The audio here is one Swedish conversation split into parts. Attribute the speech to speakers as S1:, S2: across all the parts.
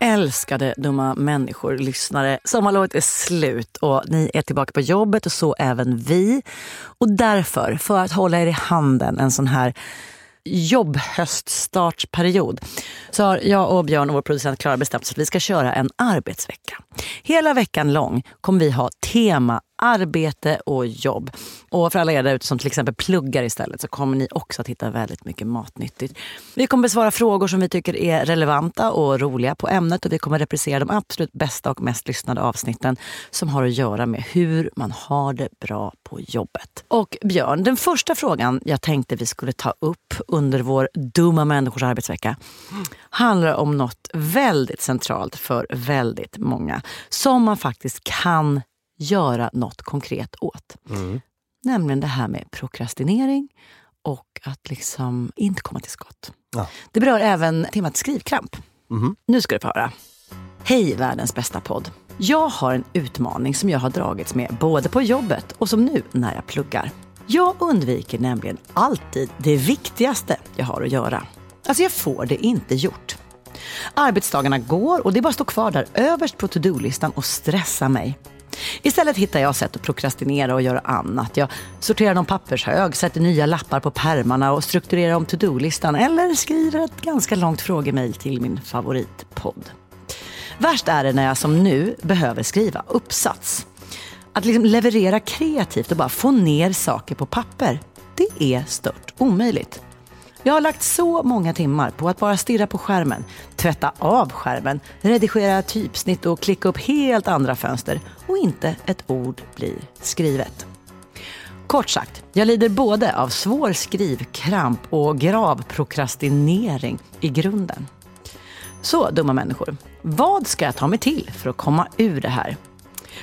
S1: Älskade dumma människor, lyssnare. Sommarlovet är slut och ni är tillbaka på jobbet och så även vi. Och därför, för att hålla er i handen en sån här jobbhöststartsperiod så har jag och Björn och vår producent Klara bestämt oss att vi ska köra en arbetsvecka. Hela veckan lång kommer vi ha tema arbete och jobb. Och för alla er där ute som till exempel pluggar istället så kommer ni också att hitta väldigt mycket matnyttigt. Vi kommer besvara frågor som vi tycker är relevanta och roliga på ämnet och vi kommer reprisera de absolut bästa och mest lyssnade avsnitten som har att göra med hur man har det bra på jobbet. Och Björn, den första frågan jag tänkte vi skulle ta upp under vår Dumma människors arbetsvecka handlar om något väldigt centralt för väldigt många som man faktiskt kan göra något konkret åt. Nämligen det här med prokrastinering och att liksom inte komma till skott.
S2: Ja.
S1: Det berör även temat skrivkramp. Nu ska du få höra. Hej världens bästa podd. Jag har en utmaning som jag har dragits med både på jobbet och som nu när jag pluggar. Jag undviker nämligen alltid det viktigaste jag har att göra. Alltså jag får det inte gjort. Arbetsdagarna går och det bara står kvar där överst på to-do-listan och stressar mig. Istället hittar jag sätt att prokrastinera och göra annat. Jag sorterar någon pappershög, sätter nya lappar på pärmarna och strukturerar om to-do-listan eller skriver ett ganska långt frågemail till min favoritpodd. Värst är det när jag som nu behöver skriva uppsats. Att liksom leverera kreativt och bara få ner saker på papper, det är stört omöjligt. Jag har lagt så många timmar på att bara stirra på skärmen, tvätta av skärmen, redigera typsnitt och klicka upp helt andra fönster och inte ett ord blir skrivet. Kort sagt, jag lider både av svår skrivkramp och grav prokrastinering i grunden. Så dumma människor, vad ska jag ta mig till för att komma ur det här?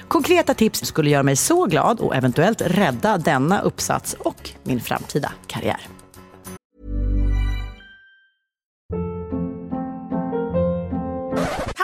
S1: Konkreta tips skulle göra mig så glad och eventuellt rädda denna uppsats och min framtida karriär.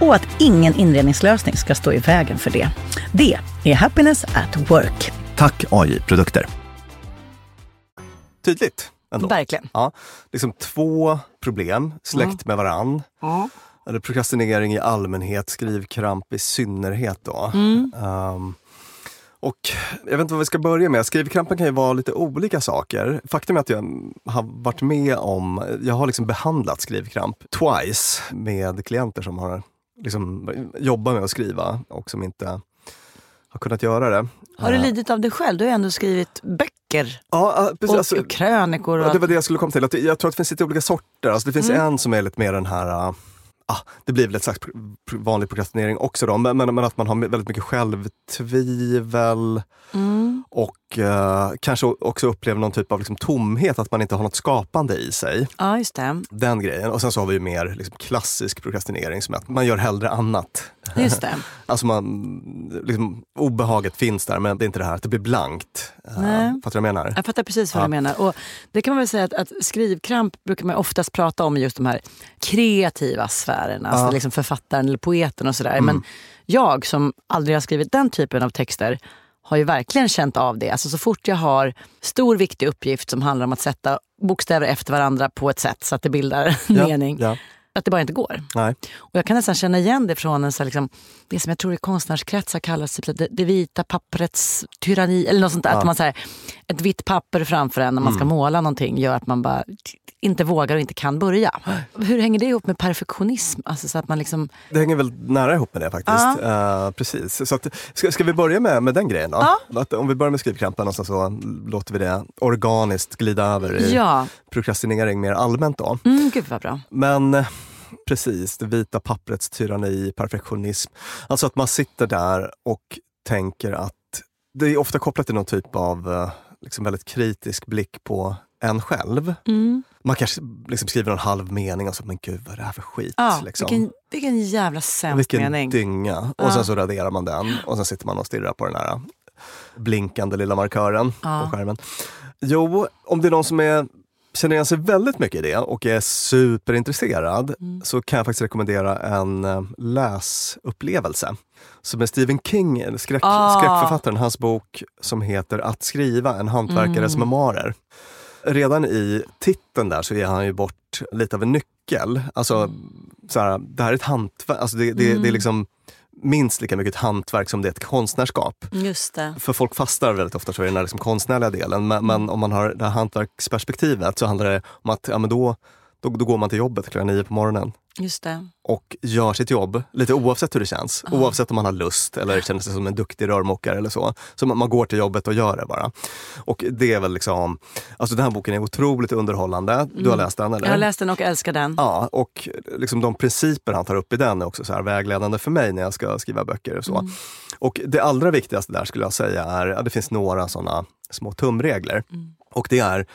S1: och att ingen inredningslösning ska stå i vägen för det. Det är Happiness at Work.
S2: Tack AI Produkter. Tydligt ändå.
S1: Verkligen.
S2: Ja, liksom två problem släkt med varann. Eller prokrastinering i allmänhet, skrivkramp i synnerhet. Då. Ehm, och jag vet inte vad vi ska börja med. Skrivkrampen kan ju vara lite olika saker. Faktum är att jag har varit med om, jag har liksom behandlat skrivkramp twice med klienter som har liksom jobbat med att skriva och som inte har kunnat göra det.
S1: Har du
S2: Eh,
S1: lidit av det själv? Du har ändå skrivit böcker
S2: Ja, precis.
S1: och,
S2: Alltså,
S1: och krönikor. Och
S2: Ja, det var det jag skulle komma till. Att jag tror att det finns lite olika sorter. Alltså det finns
S1: Mm.
S2: en som är lite mer den här, uh, ah, det blir väl ett slags vanlig prokrastinering också då, men, men, men att man har väldigt mycket självtvivel
S1: Mm.
S2: och uh, kanske också upplever någon typ av liksom tomhet, att man inte har något skapande i sig.
S1: Ja, just det.
S2: Den grejen. Och sen så har vi mer liksom klassisk prokrastinering som är att man gör hellre annat.
S1: Just det.
S2: Alltså man, liksom, obehaget finns där men det är inte det här att det blir blankt.
S1: Nej.
S2: fattar du vad jag menar?
S1: Jag fattar precis vad
S2: Ja.
S1: du menar. Och det kan man väl säga att, att skrivkramp brukar man oftast prata om i just de här kreativa sfärerna. Alltså
S2: Ja.
S1: liksom författaren eller poeten och sådär. Men jag som aldrig har skrivit den typen av texter har ju verkligen känt av det. Alltså så fort jag har stor viktig uppgift som handlar om att sätta bokstäver efter varandra på ett sätt så att det bildar
S2: Ja,
S1: mening.
S2: Ja,
S1: Att det bara inte går.
S2: nej.
S1: Och jag kan nästan känna igen det från en så liksom, det som jag tror i konstnärskretsar kallas typ det, det vita papperets tyranni. Eller något sånt där. Att man, så här, ett vitt papper framför en när man ska måla någonting gör att man bara inte vågar och inte kan börja. Hur hänger det ihop med perfektionism? Alltså så att man liksom,
S2: Det hänger väl nära ihop med det faktiskt. Eh, precis. Så att, ska, ska vi börja med, med den grejen då? Att, om vi börjar med skrivkrampen och sen så låter vi det organiskt glida över i
S1: ja,
S2: prokrastinering mer allmänt då.
S1: mm, gud vad bra.
S2: Men precis, det vita papperets tyranni, perfektionism. Alltså att man sitter där och tänker att det är ofta kopplat till någon typ av eh, liksom väldigt kritisk blick på en själv.
S1: Mm.
S2: Man kanske liksom skriver en halv mening och så, men gud vad är det här för skit?
S1: Ja,
S2: liksom.
S1: vilken, vilken jävla sämst
S2: Vilken
S1: mening.
S2: dynga.
S1: Ja.
S2: Och sen så raderar man den och sen sitter man och stirrar på den här blinkande lilla markören
S1: Ja.
S2: på skärmen. Jo, om det är någon som är, känner igen sig väldigt mycket i det och är superintresserad
S1: Mm.
S2: så kan jag faktiskt rekommendera en eh, läsupplevelse. Som är Stephen King, skräck,
S1: Ah.
S2: skräckförfattaren, hans bok som heter Att skriva, en hantverkares
S1: Mm.
S2: memoarer. Redan i titeln där så ger han ju bort lite av en nyckel. Alltså,
S1: Mm.
S2: så här, det här är ett hantverk, alltså det, det, det är liksom minst lika mycket ett hantverk som det är ett konstnärskap.
S1: Just det.
S2: För folk fastnar väldigt ofta tror jag, i den här liksom konstnärliga delen. Men,
S1: Mm.
S2: men om man har det här hantverksperspektivet så handlar det om att ja, men då, då, då går man till jobbet klockan nio på morgonen
S1: Just det.
S2: och gör sitt jobb, lite oavsett hur det känns. Oavsett om man har lust eller känner sig som en duktig rörmokare eller så. Så man, man går till jobbet och gör det bara. Och det är väl liksom, alltså den här boken är otroligt underhållande. Du har läst den eller?
S1: Jag har läst den och älskar den.
S2: Ja, och liksom de principer han tar upp i den är också så här vägledande för mig när jag ska skriva böcker. Och, så. och det allra viktigaste där skulle jag säga är att det finns några sådana små tumregler. Och det är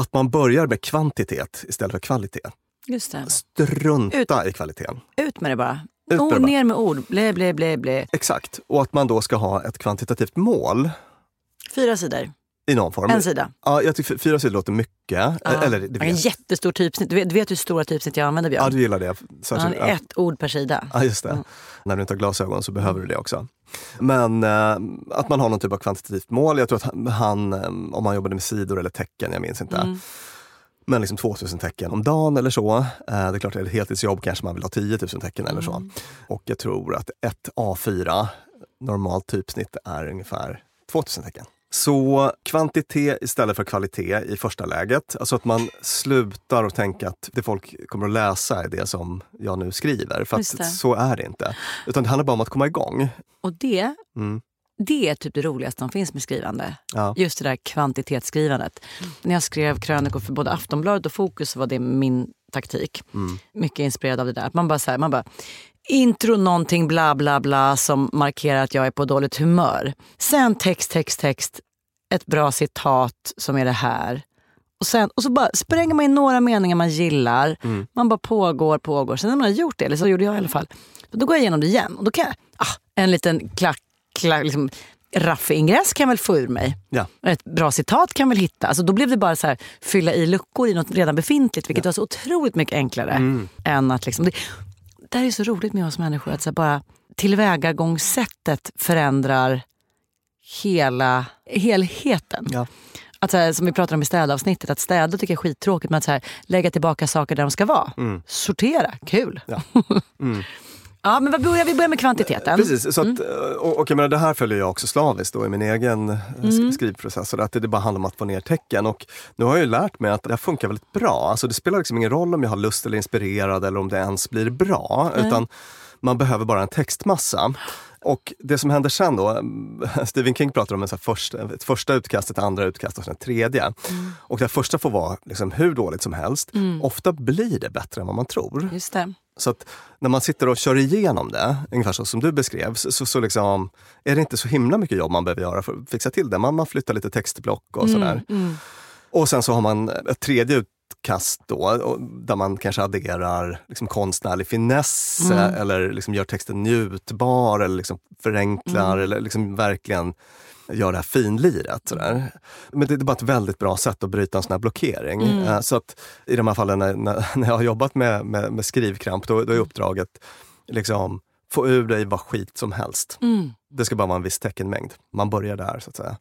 S2: att man börjar med kvantitet istället för kvalitet.
S1: Just det.
S2: Strunta i kvaliteten.
S1: Ut med det bara.
S2: Ut med
S1: oh,
S2: det bara.
S1: ner med ord. Blä, blä, blä, blä.
S2: Exakt. Och att man då ska ha ett kvantitativt mål
S1: Fyra sidor.
S2: i någon form.
S1: En sida.
S2: Ja, jag tycker fyra sidor låter mycket. Eller det
S1: har en
S2: vet.
S1: jättestor typsnitt. Du vet, du vet hur stora typsnitt jag använder Björn?
S2: Ja, du gillar det.
S1: Ja,
S2: Särskilt, ja.
S1: ett ord per sida.
S2: Ja, just det. När du inte har glasögon så behöver du det också. Men eh, att man har någon typ av kvantitativt mål. Jag tror att han- eh, om han jobbade med sidor eller tecken, jag minns inte. Men liksom 2000 tecken om dagen eller så. Eh, det är klart, är det ett heltidsjobb kanske man vill ha 10 000 tecken eller så. Och jag tror att ett A4, normalt typsnitt, är ungefär 2000 tecken. Så kvantitet istället för kvalitet i första läget. Alltså att man slutar att tänka att det folk kommer att läsa är det som jag nu skriver. För så är det inte. Utan det handlar bara om att komma igång.
S1: Och det,
S2: Mm.
S1: det är typ det roligaste som finns med skrivande.
S2: Ja.
S1: Just det där kvantitetsskrivandet. När jag skrev krönikor för både Aftonbladet och Fokus var det min taktik.
S2: Mm.
S1: Mycket inspirerad av det där. Att Man bara, så här, man bara intro någonting bla bla bla som markerar att jag är på dåligt humör. Sen text, text, text. Ett bra citat som är det här. Och, sen, och så bara spränger man in några meningar man gillar.
S2: Mm.
S1: Man bara pågår, pågår. Sen när man har gjort det, eller så gjorde jag i alla fall. Då går jag igenom det igen. Och då kan jag, ah, en liten klack, klack, liksom, raffig ingress kan jag väl få ur mig.
S2: Ja.
S1: Ett bra citat kan jag väl hitta. Alltså, då blev det bara så här, fylla i luckor i något redan befintligt. Vilket var så otroligt mycket enklare.
S2: Mm.
S1: än att liksom, det, det här är så roligt med oss människor. Att så här, bara tillvägagångssättet förändrar hela helheten.
S2: Ja.
S1: Att så här, som vi pratade om i städavsnittet, att städa tycker jag är skittråkigt. Men att så här, lägga tillbaka saker där de ska vara. Sortera, kul.
S2: Ja.
S1: Ja, men vad börjar vi börjar med kvantiteten.
S2: Precis, så
S1: Mm.
S2: att, och, och jag menar, det här följer jag också slaviskt då i min egen eh,
S1: Mm.
S2: skrivprocess. Att det, det bara handlar om att få ner tecken. Och nu har jag ju lärt mig att det här funkar väldigt bra. Alltså det spelar liksom ingen roll om jag har lust eller inspirerad eller om det ens blir bra. Utan man behöver bara en textmassa. Och det som händer sen då, Stephen King pratar om en så första, ett första utkast, ett andra utkast och sen ett tredje. Och det första får vara liksom hur dåligt som helst. Ofta blir det bättre än vad man tror.
S1: Just det.
S2: Så att när man sitter och kör igenom det, ungefär så som du beskrev, så, så, liksom, är det inte så himla mycket jobb man behöver göra för att fixa till det. Man, man flyttar lite textblock och sådär. Och sen så har man ett tredje utkast då, där man kanske adderar liksom konstnärlig finess eh, eller liksom gör texten njutbar eller liksom förenklar eller liksom verkligen gör det här finliret. Sådär. Men det är bara ett väldigt bra sätt att bryta en sån här blockering. Eh, Så att i de här fallen när, när, när jag har jobbat med, med, med skrivkramp, då, då är uppdraget liksom få ur dig vad skit som helst. Det ska bara vara en viss teckenmängd. Man börjar där så att säga.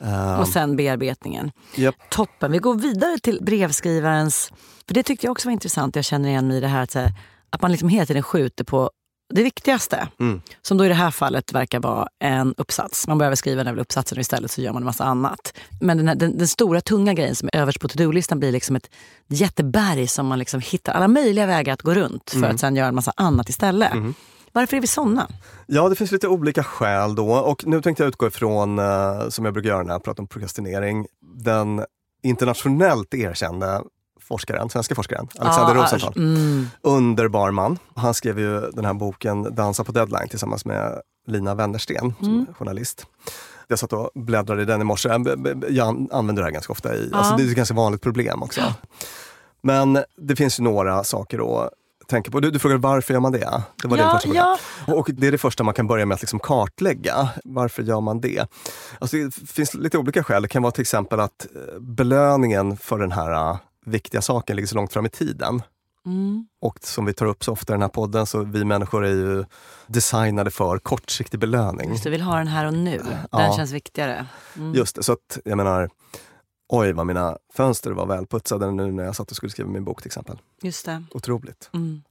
S2: Eh,
S1: Och sen bearbetningen.
S2: japp.
S1: Toppen. Vi går vidare till brevskrivarens... För Det tyckte jag också var intressant. Jag känner igen mig i det här att, här, att man liksom hela tiden skjuter på det viktigaste.
S2: Mm.
S1: Som då i det här fallet verkar vara en uppsats. Man behöver skriva den uppsatsen och istället så gör man en massa annat. Men den, här, den, den stora tunga grejen som är överst på to-do-listan blir liksom ett jätteberg som man liksom hittar alla möjliga vägar att gå runt för att sen göra en massa annat istället. Varför är vi såna?
S2: Ja, det finns lite olika skäl då. Och nu tänkte jag utgå ifrån, eh, som jag brukar göra när jag pratar om prokrastinering, den internationellt erkände forskaren, svenska forskaren, Alexander
S1: Ja,
S2: Rosenthal.
S1: Mm.
S2: Underbar man. Han skrev ju den här boken Dansa på deadline tillsammans med Lina Wennersten, som är journalist. Jag satt och bläddrade i den i morse. Jag- Jag använder det här ganska ofta. I, alltså det är ett ganska vanligt problem också. Men det finns ju några saker att tänka på. Du, du frågade varför gör man det? Det var din
S1: Ja,
S2: fråga.
S1: ja.
S2: Och det är det första man kan börja med att liksom kartlägga. Varför gör man det? Alltså det finns lite olika skäl. Det kan vara till exempel att eh, belöningen för den här eh, viktiga saken ligger så långt fram i tiden.
S1: Mm.
S2: Och som vi tar upp så ofta i den här podden, så vi människor är ju designade för kortsiktig belöning.
S1: Just det, vill ha den här och nu. Den
S2: Ja.
S1: känns viktigare. Mm.
S2: Just det, så att jag menar, oj vad mina fönster var välputsade nu när jag satt och skulle skriva min bok till exempel.
S1: Just det.
S2: Otroligt.
S1: Mm.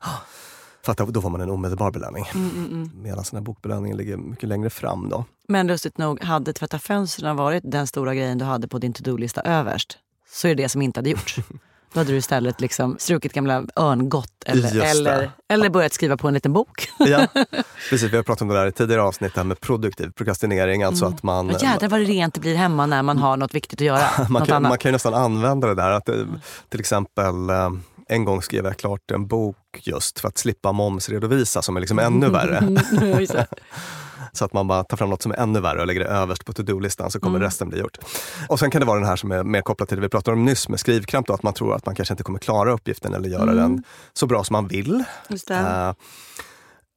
S2: För att då- då får man en omedelbar belöning.
S1: Mm, mm, mm.
S2: Medan den här bokbelöningen ligger mycket längre fram då.
S1: Men lustigt nog, hade tvätta fönstren varit den stora grejen du hade på din to-do-lista överst så är det det som inte hade gjorts. Då hade du istället liksom strukit gamla örngott eller, eller, eller börjat skriva på en liten bok.
S2: Ja, precis. Vi har pratat om det där i tidigare avsnitt, det här med produktiv prokrastinering. Alltså att man,
S1: Och jädrar vad det rent det blir hemma när man har något viktigt att göra.
S2: man, kan,
S1: annat.
S2: man kan ju nästan använda det där. Att det, till exempel, eh, en gång skrev jag klart en bok just för att slippa momsredovisa som är liksom ännu värre. Så att man bara tar fram något som är ännu värre och lägger det överst på to-do-listan så kommer
S1: Mm.
S2: resten bli gjort. Och sen kan det vara den här som är mer kopplad till det vi pratade om nyss med skrivkramp, då, att man tror att man kanske inte kommer klara uppgiften eller göra den så bra som man vill. Eh,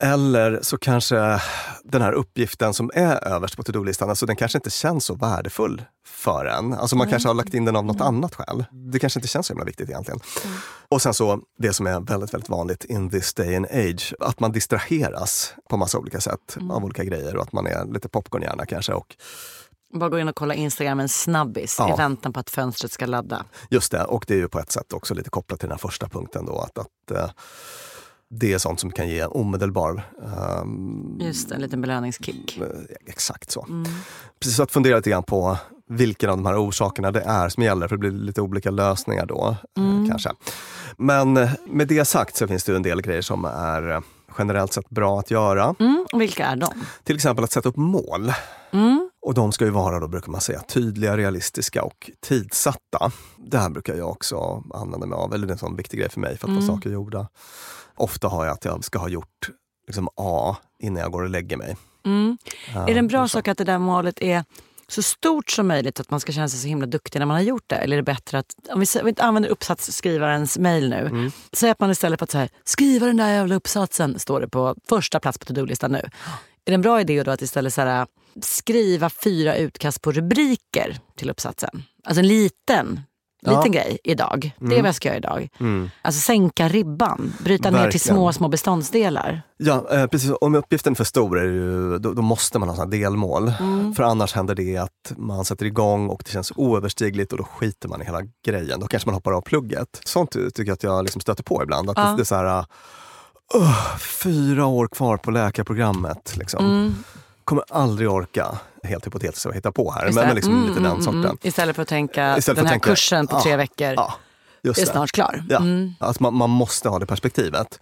S2: eller så kanske den här uppgiften som är överst på to-do-listan, alltså den kanske inte känns så värdefull för en. Alltså man kanske har lagt in den av något annat skäl. Det kanske inte känns så himla viktigt egentligen. Och sen så, det som är väldigt, väldigt vanligt in this day and age, att man distraheras på massa olika sätt av olika grejer och att man är lite popcornhjärna kanske. Och
S1: Bara gå in och kolla Instagram en snabbis
S2: Ja.
S1: i väntan på att fönstret ska ladda.
S2: Just det, och det är ju på ett sätt också lite kopplat till den här första punkten då, att, att eh, det är sånt som kan ge en omedelbar ehm,
S1: Just en liten belöningskick.
S2: Eh, Exakt så. Precis så att fundera lite grann på vilken av de här orsakerna det är som gäller, för det blir lite olika lösningar då. eh, kanske. Men eh, med det sagt så finns det en del grejer som är eh, generellt sett bra att göra.
S1: Mm, vilka är de?
S2: Till exempel att sätta upp mål.
S1: Mm.
S2: Och de ska ju vara, då brukar man säga, tydliga, realistiska och tidsatta. Det här brukar jag också använda mig av, eller det är en sån viktig grej för mig för att få saker gjorda. Ofta har jag att jag ska ha gjort liksom A innan jag går och lägger mig.
S1: Mm. Är det en bra
S2: så.
S1: sak att det där målet är så stort som möjligt, att man ska känna sig så himla duktig när man har gjort det? Eller är det bättre att, om vi, s- vi använder uppsatsskrivarens mejl nu,
S2: Mm.
S1: säg att man istället för att så här, skriva den där jävla uppsatsen, står det på första plats på to-do-listan nu. Är det en bra idé då att istället så här, skriva fyra utkast på rubriker till uppsatsen? Alltså en liten,
S2: Ja.
S1: liten grej idag. Det är vad jag ska göra idag. Alltså sänka ribban, bryta ner till
S2: Verkligen.
S1: små, små beståndsdelar.
S2: Ja, eh, precis. Om uppgiften är för stor är ju, då, då måste man ha såna delmål.
S1: Mm.
S2: För annars händer det att man sätter igång och det känns oöverstigligt och då skiter man i hela grejen. Då kanske man hoppar av plugget. Sånt tycker jag att jag liksom stöter på ibland. Att
S1: Ja.
S2: det, det är så här, uh, fyra år kvar på läkarprogrammet. Liksom. Kommer aldrig orka, helt hypotetiskt att hitta på här,
S1: Just
S2: men, liksom
S1: Mm,
S2: lite
S1: mm,
S2: den
S1: mm,
S2: sorten.
S1: mm. Istället för att tänka
S2: Istället
S1: den här
S2: tänka,
S1: kursen på
S2: ja,
S1: tre veckor
S2: Ja, just
S1: är
S2: det.
S1: snart klar.
S2: Ja,
S1: Mm.
S2: att man, man måste ha det perspektivet.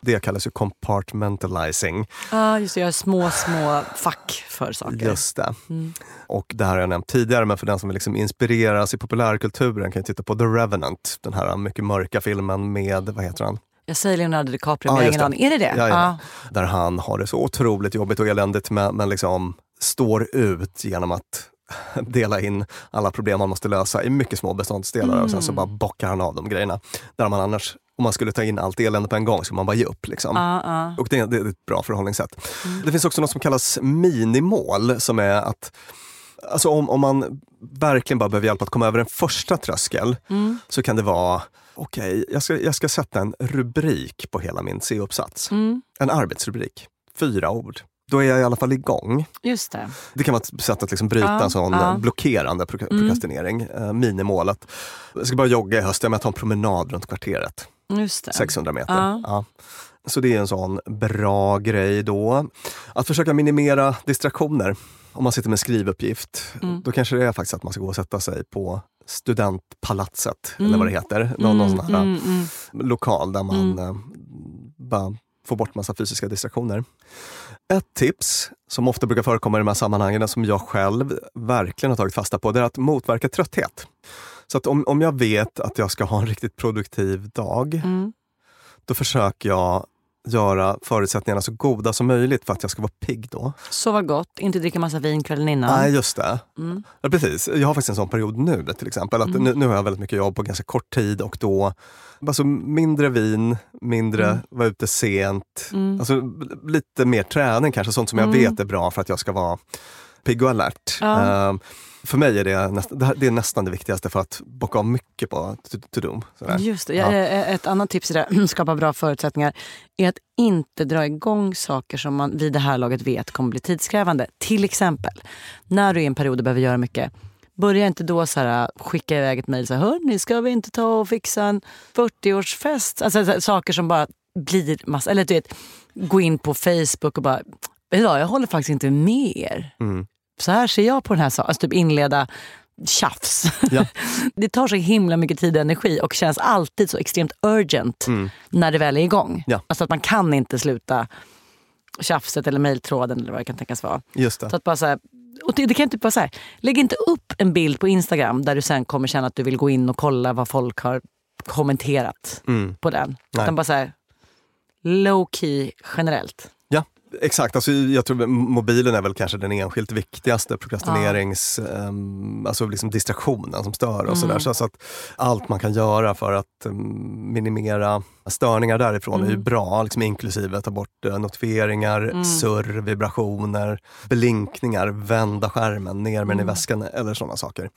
S2: Det kallas ju compartmentalizing.
S1: Ja, just det. Har små, små fack för saker.
S2: Just det.
S1: Mm.
S2: Och det här har jag nämnt tidigare, men för den som vill liksom inspireras i populärkulturen kan ju titta på The Revenant. Den här mycket mörka filmen med, vad heter han?
S1: Jag säger Leonardo DiCaprio, men
S2: Ja,
S1: jag har ingen aning. Är det det?
S2: Ja, ja. Där han har det så otroligt jobbigt och eländigt men, men liksom står ut genom att dela in alla problem man måste lösa i mycket små beståndsdelar och sen
S1: Mm.
S2: så bara bockar han av de grejerna. Där man annars, om man skulle ta in allt elände på en gång, skulle man bara ge upp. Liksom.
S1: Ja.
S2: Och det, det är ett bra förhållningssätt.
S1: Mm.
S2: Det finns också något som kallas minimål som är att Alltså om, om man verkligen bara behöver hjälp att komma över en första tröskel
S1: Mm.
S2: så kan det vara, okej, jag, ska, jag ska sätta en rubrik på hela min C-uppsats.
S1: Mm.
S2: En arbetsrubrik, fyra ord. Då är jag i alla fall igång.
S1: Just det.
S2: Det kan vara ett sätt att liksom bryta
S1: Ja,
S2: en sån
S1: ja.
S2: blockerande pro- prokrastinering. Eh, minimålet. Jag ska bara jogga i höst, jag tar en promenad runt kvarteret.
S1: Just det.
S2: 600 meter.
S1: Ja.
S2: Ja. Så det är en sån bra grej då. Att försöka minimera distraktioner. Om man sitter med en skrivuppgift,
S1: Mm.
S2: då kanske det är faktiskt att man ska gå och sätta sig på studentpalatset, eller vad det heter. Någon, någon sån här
S1: Mm, mm.
S2: lokal där man eh, bara får bort massa fysiska distraktioner. Ett tips som ofta brukar förekomma i de här sammanhangen, som jag själv verkligen har tagit fasta på, det är att motverka trötthet. Så att om, om jag vet att jag ska ha en riktigt produktiv dag,
S1: Mm.
S2: då försöker jag göra förutsättningarna så goda som möjligt för att jag ska vara pigg då.
S1: Sova gott, inte dricka massa vin kvällen innan.
S2: Nej, just det.
S1: Mm.
S2: Ja, precis. Jag har faktiskt en sån period nu till exempel. Att nu, nu har jag väldigt mycket jobb på ganska kort tid och då alltså mindre vin, mindre
S1: Mm.
S2: vara ute sent. Alltså, lite mer träning kanske, sånt som jag vet är bra för att jag ska vara pigg och alert.
S1: Ja.
S2: Ehm, för mig är det, näst, det, är nästan det viktigaste för att bocka av mycket på sådär.
S1: Just det.
S2: Ja.
S1: Ja. Ett annat tips i det, skapa bra förutsättningar, är att inte dra igång saker som man vid det här laget vet kommer bli tidskrävande. Till exempel, när du i en period behöver göra mycket, börja inte då så här, skicka iväg ett mejl hörni, ska vi inte ta och fixa en 40-årsfest? Alltså så här, saker som bara blir massa, eller du vet, gå in på Facebook och bara, vet du vad, jag håller faktiskt inte med er.
S2: Mm.
S1: Så här ser jag på den här saken. Alltså typ inleda tjafs.
S2: Ja.
S1: det tar så himla mycket tid och energi och känns alltid så extremt urgent när det väl är igång.
S2: Mm. Ja.
S1: Alltså att man kan inte sluta tjafset eller mejltråden eller vad det kan tänkas vara.
S2: Just det.
S1: Så att bara så här, och det, det kan typ vara så här, lägg inte upp en bild på Instagram där du sen kommer känna att du vill gå in och kolla vad folk har kommenterat
S2: Mm.
S1: på den.
S2: Nej.
S1: Utan bara så här, low key generellt.
S2: Ja, exakt. Alltså, jag tror mobilen är väl kanske den enskilt viktigaste prokrastinerings... ehm, alltså liksom distraktionen som stör och sådär. Så, så att allt man kan göra för att ehm, minimera störningar därifrån är ju bra, liksom inklusive ta bort eh, notifieringar, surr, vibrationer, blinkningar, vända skärmen, ner med den i väskan eller sådana saker.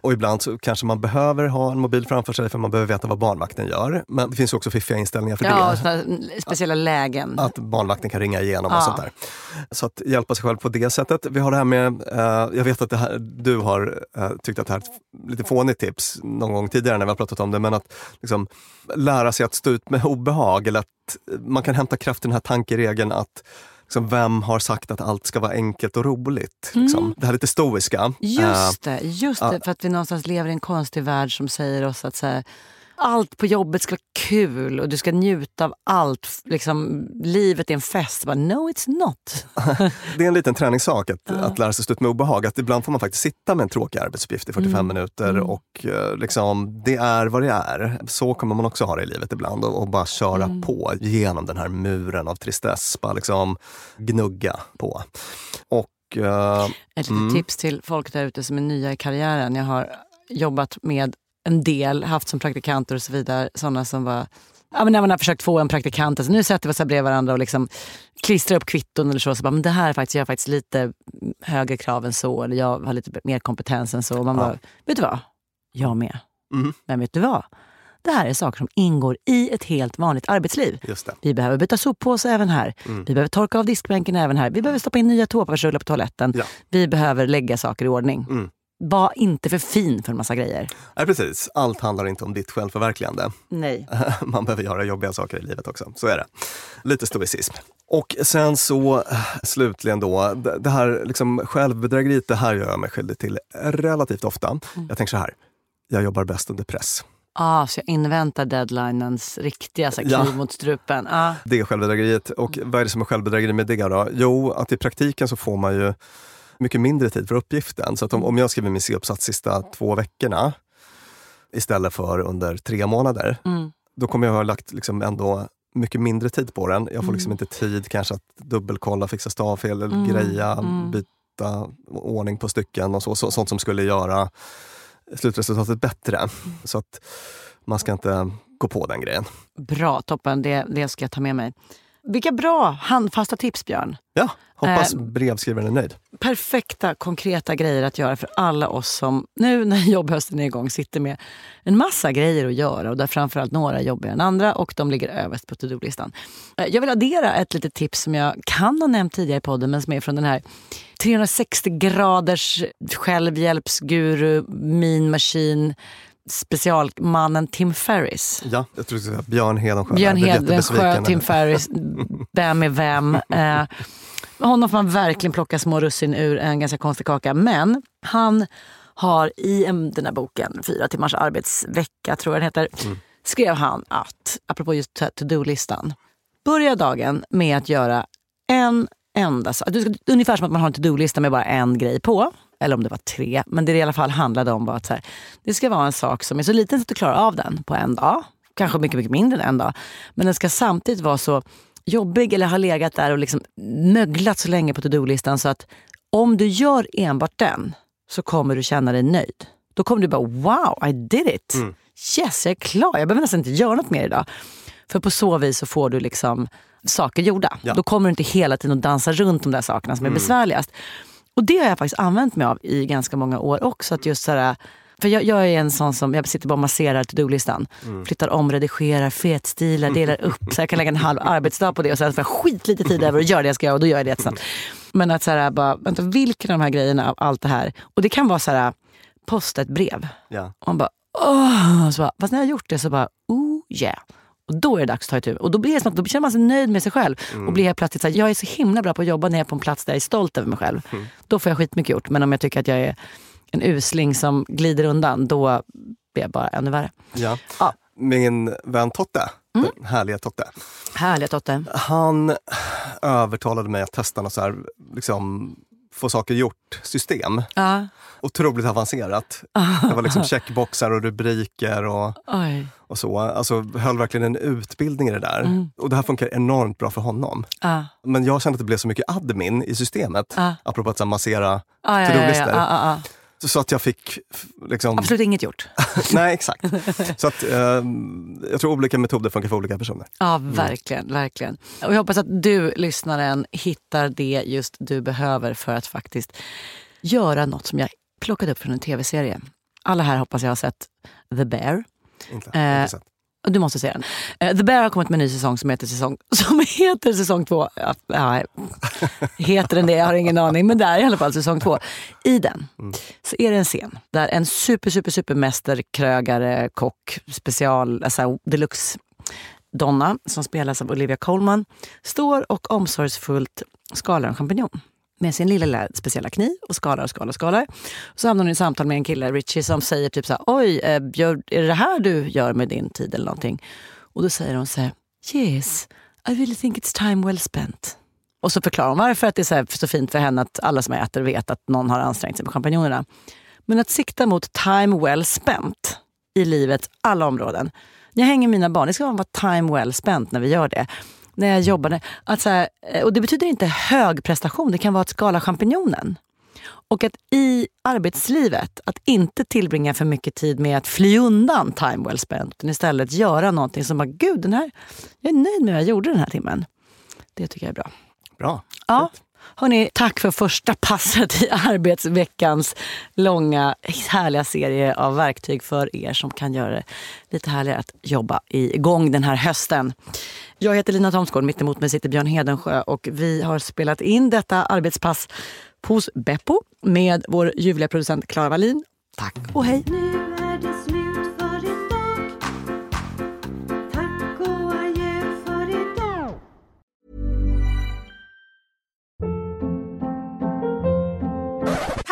S2: Och ibland så kanske man behöver ha en mobil framför sig för man behöver veta vad barnvakten gör. Men det finns också fiffiga inställningar för
S1: Ja,
S2: det.
S1: speciella lägen.
S2: Att barnvakten kan ringa igenom och sånt där. Så att hjälpa sig själv på det sättet. Vi har det här med, eh, jag vet att här, du har eh, tyckt att det här är ett lite fånigt tips någon gång tidigare när vi har pratat om det, men att liksom, lära sig att stå ut med obehag eller att man kan hämta kraft i den här tankeregeln att liksom, vem har sagt att allt ska vara enkelt och roligt? Liksom. Det här lite stoiska. Eh,
S1: Just det, just det. För att vi någonstans lever i en konstig värld som säger oss att så här, allt på jobbet ska vara kul och du ska njuta av allt. Liksom, livet är en fest. Bara, no it's not.
S2: Det är en liten träningssak att, att lära sig stå ut med obehag. Att ibland får man faktiskt sitta med en tråkig arbetsuppgift i 45 minuter och eh, liksom, det är vad det är. Så kommer man också ha det i livet ibland och, och bara köra på genom den här muren av tristess. Bara liksom gnugga på. Och eh,
S1: Ett litet tips till folk där ute som är nya i karriären. Jag har jobbat med en del, haft som praktikanter och så vidare, sådana som var Ja, men när man har försökt få en praktikant, alltså nu sätter vi oss här bredvid varandra och liksom klistrar upp kvitton eller så. så bara, men det här är faktiskt, jag har faktiskt lite högre krav än så, eller jag har lite mer kompetens än så. Och man bara, vet du vad? Jag med.
S2: Mm.
S1: Men vet du vad? Det här är saker som ingår i ett helt vanligt arbetsliv. Vi behöver byta soppåse även här. Vi behöver torka av diskbänken även här. Vi behöver stoppa in nya toapappersrullar på toaletten.
S2: Ja.
S1: Vi behöver lägga saker i ordning.
S2: Mm.
S1: Var inte för fin för en massa grejer.
S2: Nej, precis. Allt handlar inte om ditt självförverkligande.
S1: Nej.
S2: Man behöver göra jobbiga saker i livet också. Så är det. Lite stoicism. Och sen så eh, slutligen då, det här liksom självbedrägeriet, det här gör jag mig skyldig till relativt ofta. Jag tänker så här, jag jobbar bäst under press.
S1: Ah, så jag inväntar deadlinens riktiga så här,
S2: Ja.
S1: kniv mot strupen. Ah.
S2: Det är självbedrägeriet. Och vad är det som är självbedrägeri med det då? Jo, att i praktiken så får man ju mycket mindre tid för uppgiften. Så om, om jag skriver min C-uppsats sista två veckorna istället för under tre månader,
S1: Mm.
S2: då kommer jag ha lagt liksom ändå mycket mindre tid på den. Jag får liksom inte tid kanske att dubbelkolla, fixa stavfel, eller greja, byta ordning på stycken och så, så, sånt som skulle göra slutresultatet bättre. Så att man ska inte gå på den grejen.
S1: Bra, toppen. Det, det ska jag ta med mig. Vilka bra handfasta tips, Björn.
S2: Ja, hoppas
S1: Eh,
S2: brevskrivaren är nöjd.
S1: perfekta, konkreta grejer att göra för alla oss som nu när jobbhösten är igång sitter med en massa grejer att göra och där framförallt några är jobbigare än andra och de ligger överst på to-do-listan. Eh, Jag vill addera ett litet tips som jag kan ha nämnt tidigare i podden men som är från den här 360 graders självhjälpsguru, mean machine, specialmannen Tim Ferris.
S2: Ja, jag tror du skulle säga Björn Hedensjö.
S1: Björn Hedensjö. Tim Ferris, vem är vem? Eh, honom får man verkligen plocka små russin ur en ganska konstig kaka. Men han har i en, den här boken, Fyra timmars arbetsvecka tror jag den heter, skrev han att, apropå just to-do-listan, börja dagen med att göra en enda sak. Ungefär som att man har en to-do-lista med bara en grej på. Eller om det var tre. Men det det i alla fall handlade om var att så här, det ska vara en sak som är så liten så att du klarar av den på en dag. Kanske mycket, mycket mindre än en dag. Men den ska samtidigt vara så jobbig eller ha legat där och liksom möglat så länge på to-do-listan så att om du gör enbart den så kommer du känna dig nöjd. Då kommer du bara wow, I did it. Yes, jag är klar. Jag behöver nästan inte göra något mer idag. För på så vis så får du liksom saker gjorda.
S2: Ja.
S1: Då kommer du inte hela tiden att dansa runt de där sakerna som är besvärligast. Och det har jag faktiskt använt mig av i ganska många år också. Att just sådär, för jag, jag är en sån som jag sitter bara och masserar to-do-listan. Flyttar om, redigerar, fetstilar, delar upp. Så jag kan lägga en halv arbetsdag på det och sen får jag skitlite tid över att göra det jag ska göra och då gör jag det jättesnabbt. Men att såhär, bara, vänta, vilken av de här grejerna av allt det här. Och det kan vara såhär, posta ett brev.
S2: Ja.
S1: Och man bara, åh. Så bara, fast när jag har gjort det så bara, oh yeah. Och då är det dags att ta itu. Och då blir det att då känner man sig nöjd med sig själv. Och blir helt plötsligt så här, jag är så himla bra på att jobba när jag är på en plats där jag är stolt över mig själv. Då får jag skitmycket gjort. Men om jag tycker att jag är en usling som glider undan, då blir jag bara ännu värre.
S2: Ja.
S1: Ja.
S2: Min vän Totte,
S1: Mm.
S2: den härliga Totte,
S1: Härliga Totte.
S2: han övertalade mig att testa något så här, liksom, få saker gjort-system.
S1: Ja.
S2: Otroligt avancerat. Det var liksom checkboxar och rubriker och,
S1: Oj.
S2: Och så. Alltså höll verkligen en utbildning i det där.
S1: Mm.
S2: Och det här funkar enormt bra för honom.
S1: Ja.
S2: Men jag kände att det blev så mycket admin i systemet.
S1: Ja.
S2: Apropå att så här, massera
S1: ja, ja,
S2: to-do-listor.
S1: ja, ja, ja.
S2: Så- att jag fick liksom...
S1: Absolut inget gjort.
S2: Nej, exakt. Så att, eh, jag tror olika metoder funkar för olika personer.
S1: Ja, verkligen. verkligen. Och jag hoppas att du, lyssnaren, hittar det just du behöver för att faktiskt göra något som jag plockade upp från en tv-serie. Alla här hoppas jag har sett The Bear.
S2: Inte,
S1: Eh,
S2: inte
S1: Du måste se den. Eh, The Bear har kommit med en ny säsong som heter säsong, som heter säsong två. Ja, ja, heter den det? Jag har ingen aning. Men det är i alla fall säsong två. I den så är det en scen där en super, super, super mästerkrögare, kock, special, alltså deluxe Donna, som spelas av Olivia Colman, står och omsorgsfullt skalar en champinjon med sin lilla, lilla speciella kniv och skalar och skalar och skalar. Så hamnar hon i samtal med en kille, Richie, som säger typ så här, oj, eh, gör, är det det här du gör med din tid eller någonting? Och då säger hon så här, yes, I really think it's time well spent. Och så förklarar hon varför, att det är så, här, så fint för henne att alla som äter vet att någon har ansträngt sig med champinjonerna. Men att sikta mot time well spent i livets alla områden. Jag hänger mina barn, det ska vara time well spent när vi gör det. När jag jobbar, att så här, eh, och det betyder inte hög prestation, det kan vara att skala champinjonen. Och att i arbetslivet, att inte tillbringa för mycket tid med att fly undan time well spent, utan istället göra någonting som bara, gud, den här, jag är nöjd med vad jag gjorde den här timmen. Det tycker jag är bra.
S2: Bra.
S1: Ja. Hörrni, tack för första passet i arbetsveckans långa härliga serie av verktyg för er som kan göra det lite härligare att jobba igång den här hösten. Jag heter Lina Thomsgård, mittemot mig sitter Björn Hedensjö och vi har spelat in detta arbetspass hos Beppo med vår ljuvliga producent Klara Wallin. Tack och hej!